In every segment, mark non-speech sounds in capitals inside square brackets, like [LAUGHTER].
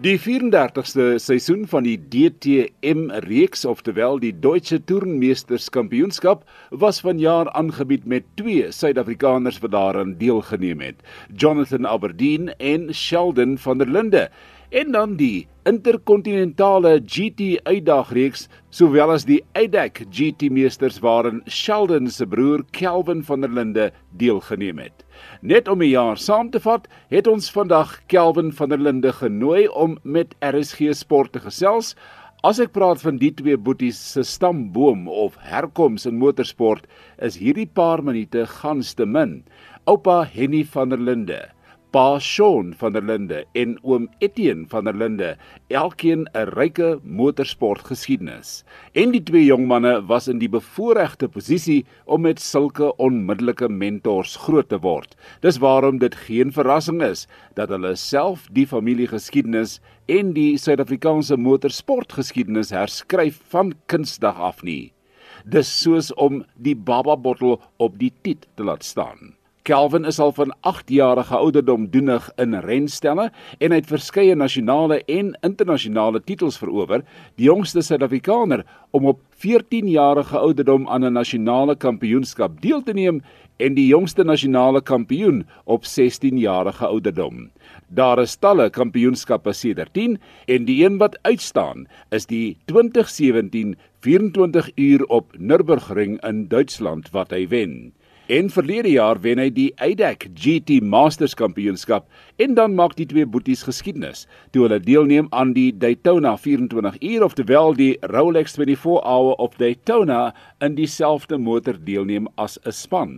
Die 34ste seisoen van die DTM reeks, oftewel die Duitse Toermeesterskampioenskap, was vanjaar aangebied met twee Suid-Afrikaners wat daaraan deelgeneem het: Jonathan Aberdeen en Sheldon van der Linde en dan die interkontinentale GT uitdagreeks sowel as die Eidek GT meesters waarin Sheldon se broer Kelvin van der Linde deelgeneem het. Net om 'n jaar saam te vat, het ons vandag Kelvin van der Linde genooi om met RSG Sport te gesels. As ek praat van die twee boeties se stamboom of herkoms in motorsport, is hierdie paar minute gans te min. Oupa Henny van der Linde pa Shaun van der Linde en oom Etienne van der Linde, elkeen 'n ryke motorsportgeskiedenis. En die twee jong manne was in die bevoordeelde posisie om met sulke onmiddellike mentors groot te word. Dis waarom dit geen verrassing is dat hulle self die familiegeskiedenis en die Suid-Afrikaanse motorsportgeskiedenis herskryf van Kinsdag af nie. Dis soos om die baba bottel op die tit te laat staan. Kelvin is al van 8 jarige ouderdom doenig in renstelle en het verskeie nasionale en internasionale titels verower, die jongste Suid-Afrikaner om op 14 jarige ouderdom aan 'n nasionale kampioenskap deel te neem en die jongste nasionale kampioen op 16 jarige ouderdom. Daar is talle kampioenskappe sedert 10 en die een wat uitstaan is die 2017 24 uur op Nürburgring in Duitsland wat hy wen. En verlede jaar wen hy die Eidek GT Masters Kampioenskap en dan maak die twee boeties geskiedenis toe hulle deelneem aan die Daytona 24 uur oftewel die Rolex 24 Hour of Daytona in dieselfde motor deelneem as 'n span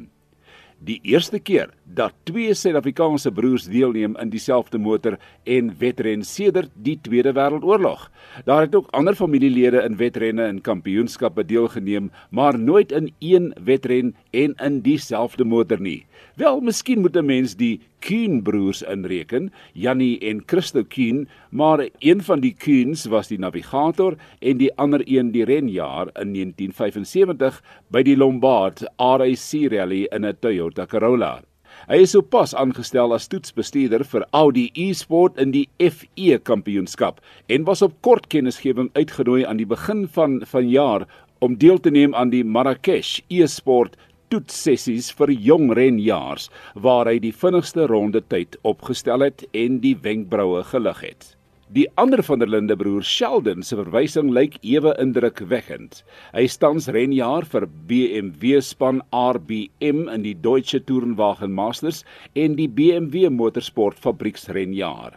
die eerste keer dat twee Suid-Afrikaanse broers deelneem in dieselfde motor en wedren sedert die Tweede Wêreldoorlog. Daar het ook ander familielede in wedrenne en kampioenskappe deelgeneem, maar nooit in een wedren en in dieselfde motor nie. Wel, miskien moet 'n mens die Kuhn broers inreken, Jannie en Christo Kuhn, maar een van die Kuhns was die navigator en die ander een die renjaer in 1975 by die Lombard RAC Rally in 'n Toyota Corolla. Hy is sopas aangestel as toetsbestuurder vir Audi e-sport in die FE kampioenskap en was op kort kennisgewing uitgenooi aan die begin van vanjaar om deel te neem aan die Marrakesh e-sport toetsessies vir jong renjaars waar hy die vinnigste ronde tyd opgestel het en die wenkbroue gelig het. Die ander van der Linde broer Sheldon se verwysing lyk ewe indrukwekkend. Hy stans renjaer vir BMW span RBM in die Deutsche Tourenwagen Masters en die BMW Motorsport Fabrieksrenjaer.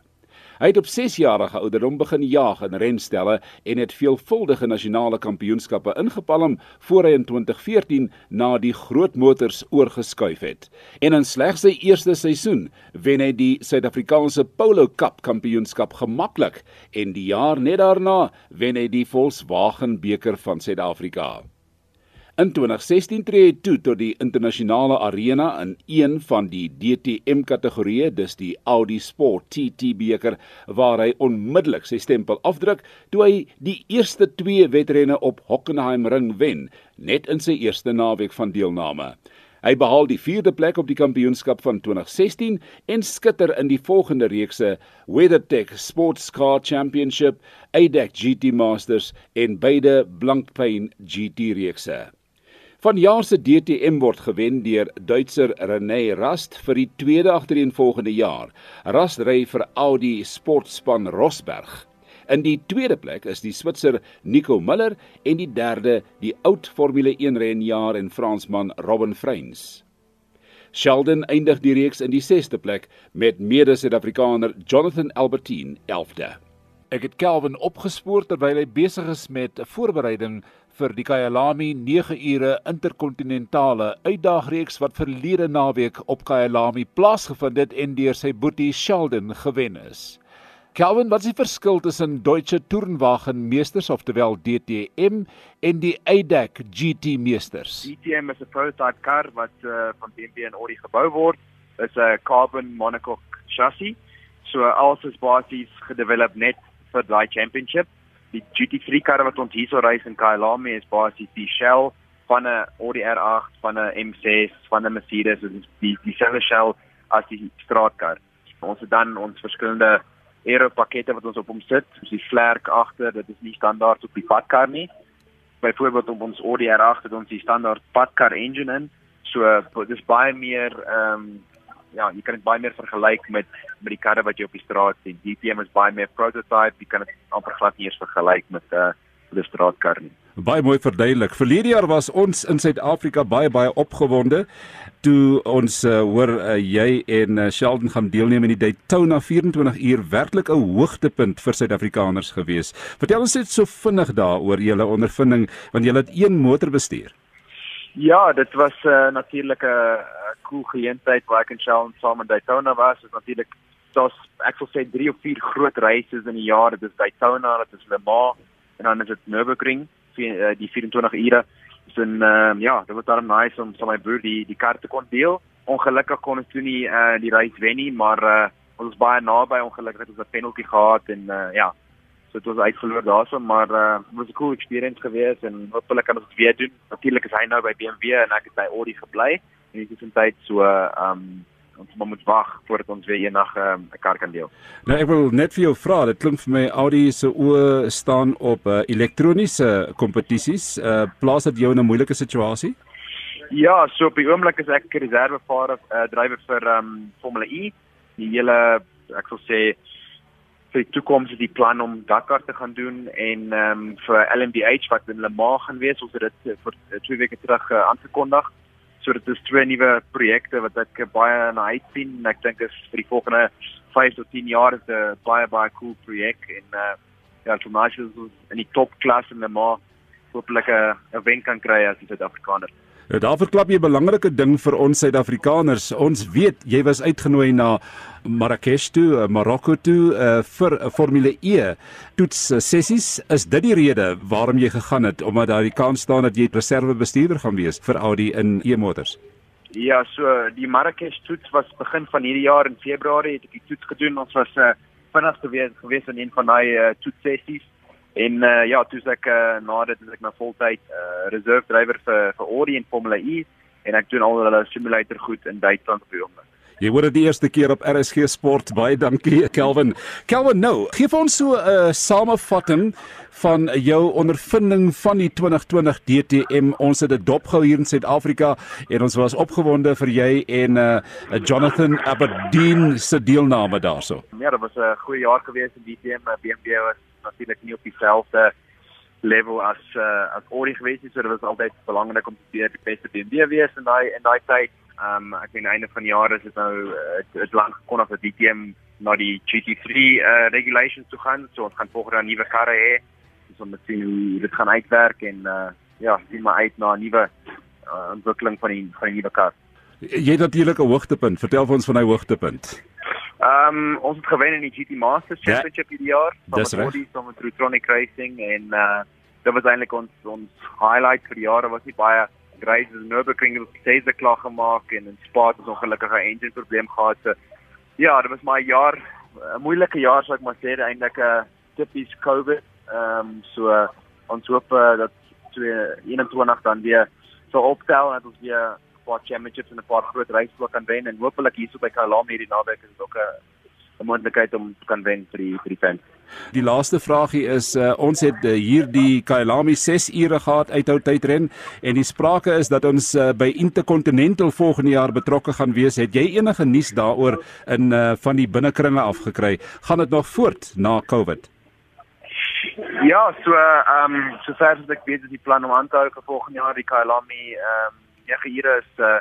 Hy het op 6 jarige ouderdom begin jaag in renstelle en het veelvuldige nasionale kampioenskappe ingepalm voor hy in 2014 na die groot motors oorgeskuif het. En in slegs sy eerste seisoen wen hy die Suid-Afrikaanse Polo Cup kampioenskap gemaklik en die jaar net daarna wen hy die Volkswagen beker van Suid-Afrika. In 2016 tree hy toe tot die internasionale arena in een van die DTM kategorieë, dis die Audi Sport TT beker, waar hy onmiddellik sy stempel afdruk toe hy die eerste twee wedrenne op Hockenheim ring wen, net in sy eerste naweek van deelname. Hy behaal die 4de plek op die kampioenskap van 2016 en skitter in die volgende reekse WeatherTech Sports Car Championship, ADAC GT Masters en beide Blancpain GT reekse. Vanjaar se DTM word gewen deur Duitser René Rast vir die tweede agtereenvolgende jaar. Rast ry vir Audi Sportspan Rosberg. In die tweede plek is die Switser Nico Miller en die derde die oud Formule 1 renjaer en Fransman Robin Freins. Sheldon eindig die reeks in die 6ste plek met mede-Suid-Afrikaner Jonathan Albertine 11de. Ek het Kelvin opgespoor terwyl hy besig is met 'n voorbereiding vir die Kyalami 9 ure interkontinentale uitdagreeks wat verlede naweek op Kyalami plaasgevind het en deur sy boetie Sheldon gewen is. Calvin, wat is die verskil tussen Deutsche Tourenwagen Meesters oftelwel DTM en die ADAC GT Meesters? DTM is 'n prototype kar wat uh, van BMW en Audi gebou word. Dit is 'n carbon monocoque chassis. So alles is basies gedevelop net vir daai championship die GT3 karre wat ons hierso ry in Kyalami is basies die shell van 'n Audi R8, van 'n M6, van 'n Mercedes die dieselfde shell as die straatkar. Ons het dan ons verskillende aero pakkette wat ons op hom sit, soos die vlerk agter, dit is nie standaard op die padkar nie. Byvoorbeeld op ons Audi R8 het ons die standaard padkar engine in. So dis baie meer ehm um, ja, jy kan dit baie meer vergelyk met met die karre wat jy op die straat sien. DTM is baie meer prototype, jy kan dit amper glad nie eens vergelyk met 'n uh, 'n straatkar nie. Baie mooi verduidelik. Verlede jaar was ons in Suid-Afrika baie baie opgewonde toe ons uh, hoor uh, jy en uh, Sheldon gaan deelneem in die Daytona 24 uur werklik 'n hoogtepunt vir Suid-Afrikaners gewees. Vertel ons net so vinnig daaroor julle ondervinding want julle het een motor bestuur. Ja, dit was uh, natuurlik 'n cool geleentheid waar ek en Sheldon saam in Daytona was. Dit is natuurlik daar's ek sou sê 3 of 4 groot reisies in die jaar. Dit is Daytona, dit is Le Mans en dan is dit Nürburgring vir uh, die 24 ure. So en uh, ja, dit was daarom nice om so my broer die die kaart te kon deel. Ongelukkig kon ons toe nie uh, die reis wen nie, maar uh, ons was baie naby ongelukkig het ons 'n penalty gehad en uh, ja, so dit was uitverloor daarso, maar uh, was 'n cool experience geweest en hopelik kan ons dit weer doen. Natuurlik is hy nou by BMW en ek het by Audi gebly en dit is 'n tyd so um, ons moet wag voordat ons weer eendag ehm, 'n um, kar kan deel. Nou ek wil net vir jou vra, dit klink vir my Audi se oë staan op uh, elektroniese kompetisies. Uh, plaas dit jou in 'n moeilike situasie? Ja, so op die oomblik is ek reservevaarder uh, drywer vir um, Formule E. Die hele ek sal sê vir die toekoms die plan om Dakar te gaan doen en ehm um, vir LMDH wat in Le Mans gaan wees, ons het dit vir twee weke terug uh, aangekondig. So dit is twee nuwe projekte wat ek baie na uitsien en ek dink is vir die volgende 5 tot 10 jaar is 'n baie baie cool projek en uh ja, Tomas is in die top klas in Le Mans hopelik 'n wen kan kry as 'n Suid-Afrikaner. Ja, daar verklap jy 'n belangrike ding vir ons Suid-Afrikaners. Ons weet jy was uitgenooi na Marrakesh toe, eh, Marokko toe uh, vir 'n Formule E toets sessies. Is dit die rede waarom jy gegaan het omdat daar die kans staan dat jy reserve bestuurder gaan wees vir Audi in E-motors? Ja, so die Marrakesh toets was begin van hierdie jaar in Februarie het ek die toets gedoen. Ons was uh, vinnig gewees gewees in een van daai uh, toets sessies. En uh, ja, toe ek uh, na dit is ek na voltyd uh, reserve driver vir vir Audi en Formula E en ek doen al hulle simulator goed in Duitsland op die oomblik. Jy hoor dit die eerste keer op RSG Sport. Baie dankie, [LAUGHS] Kelvin. Kelvin, nou, gee vir ons so 'n uh, samevatting van jou ondervinding van die 2020 DTM. Ons het dit dopgehou hier in Suid-Afrika en ons was opgewonde vir jy en uh, Jonathan Aberdeen se deelname daarso. Ja, dit was 'n goeie jaar gewees in DTM. BMW was natuurlik nie op dieselfde level as uh, as Audi gewees het, so dit was altyd belangrik om te weet die beste BMW wees in daai in daai tyd. Ehm um, ek meen einde van die jaar is dit nou dit uh, lank gekon of die DTM na die GT3 uh, regulations toe gaan, so ons gaan volgende jaar nuwe karre hê. Ons so, moet sien hoe dit gaan uitwerk en uh, ja, sien maar uit na 'n nuwe uh, ontwikkeling van die van die nuwe kar. Jy het natuurlik 'n hoogtepunt. Vertel vir ons van daai hoogtepunt. Ehm um, ons het gewen in die GT Masters ja. Championship ja, hierdie jaar. Dis reg. Ons het Tronic Racing en uh dit was eintlik ons ons highlight vir die jaar. Was nie baie races in Nürburgring het steeds 'n klag gemaak en in Spa het ons ongelukkig 'n engine probleem gehad. So ja, dit was my jaar 'n moeilike jaar sou ek maar sê, eintlik 'n uh, tipies COVID. Ehm um, so uh, ons hoop uh, dat 2021 dan weer so optel en dat ons weer paar championships en 'n paar groot races kan wen en hopelik hierso by Kalami hierdie naweek is dit ook 'n 'n moontlikheid om te kan wen vir die vir die fans. Die laaste vragie is uh, ons het uh, hier die Kyalami 6 ure gehad uithou tydren en die sprake is dat ons uh, by Intercontinental volgende jaar betrokke gaan wees. Het jy enige nuus daaroor in uh, van die binnekringe afgekry? Gaan dit nog voort na COVID? Ja, so ehm um, sover as ek weet is die plan om aan te hou vir volgende jaar die Kyalami ehm um, 9 ure is uh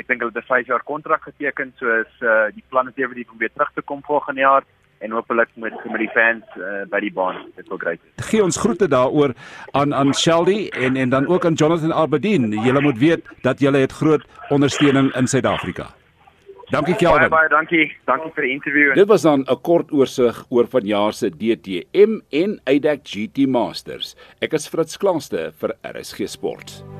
ek dink hulle het 'n 5 jaar kontrak geteken, so is uh die plan is definitief om weer terug te kom volgende jaar en hopelik met met die fans uh, by die baan. Dit sou great wees. Gee ons groete daaroor aan aan Sheldy en en dan ook aan Jonathan Arbedin. Julle moet weet dat julle het groot ondersteuning in Suid-Afrika. Dankie Kelvin. Baie baie dankie. Dankie vir die onderhoud. Dit was dan 'n kort oorsig oor vanjaar se DTM en UDAC GT Masters. Ek is Fritz Klaaste vir RSG Sport.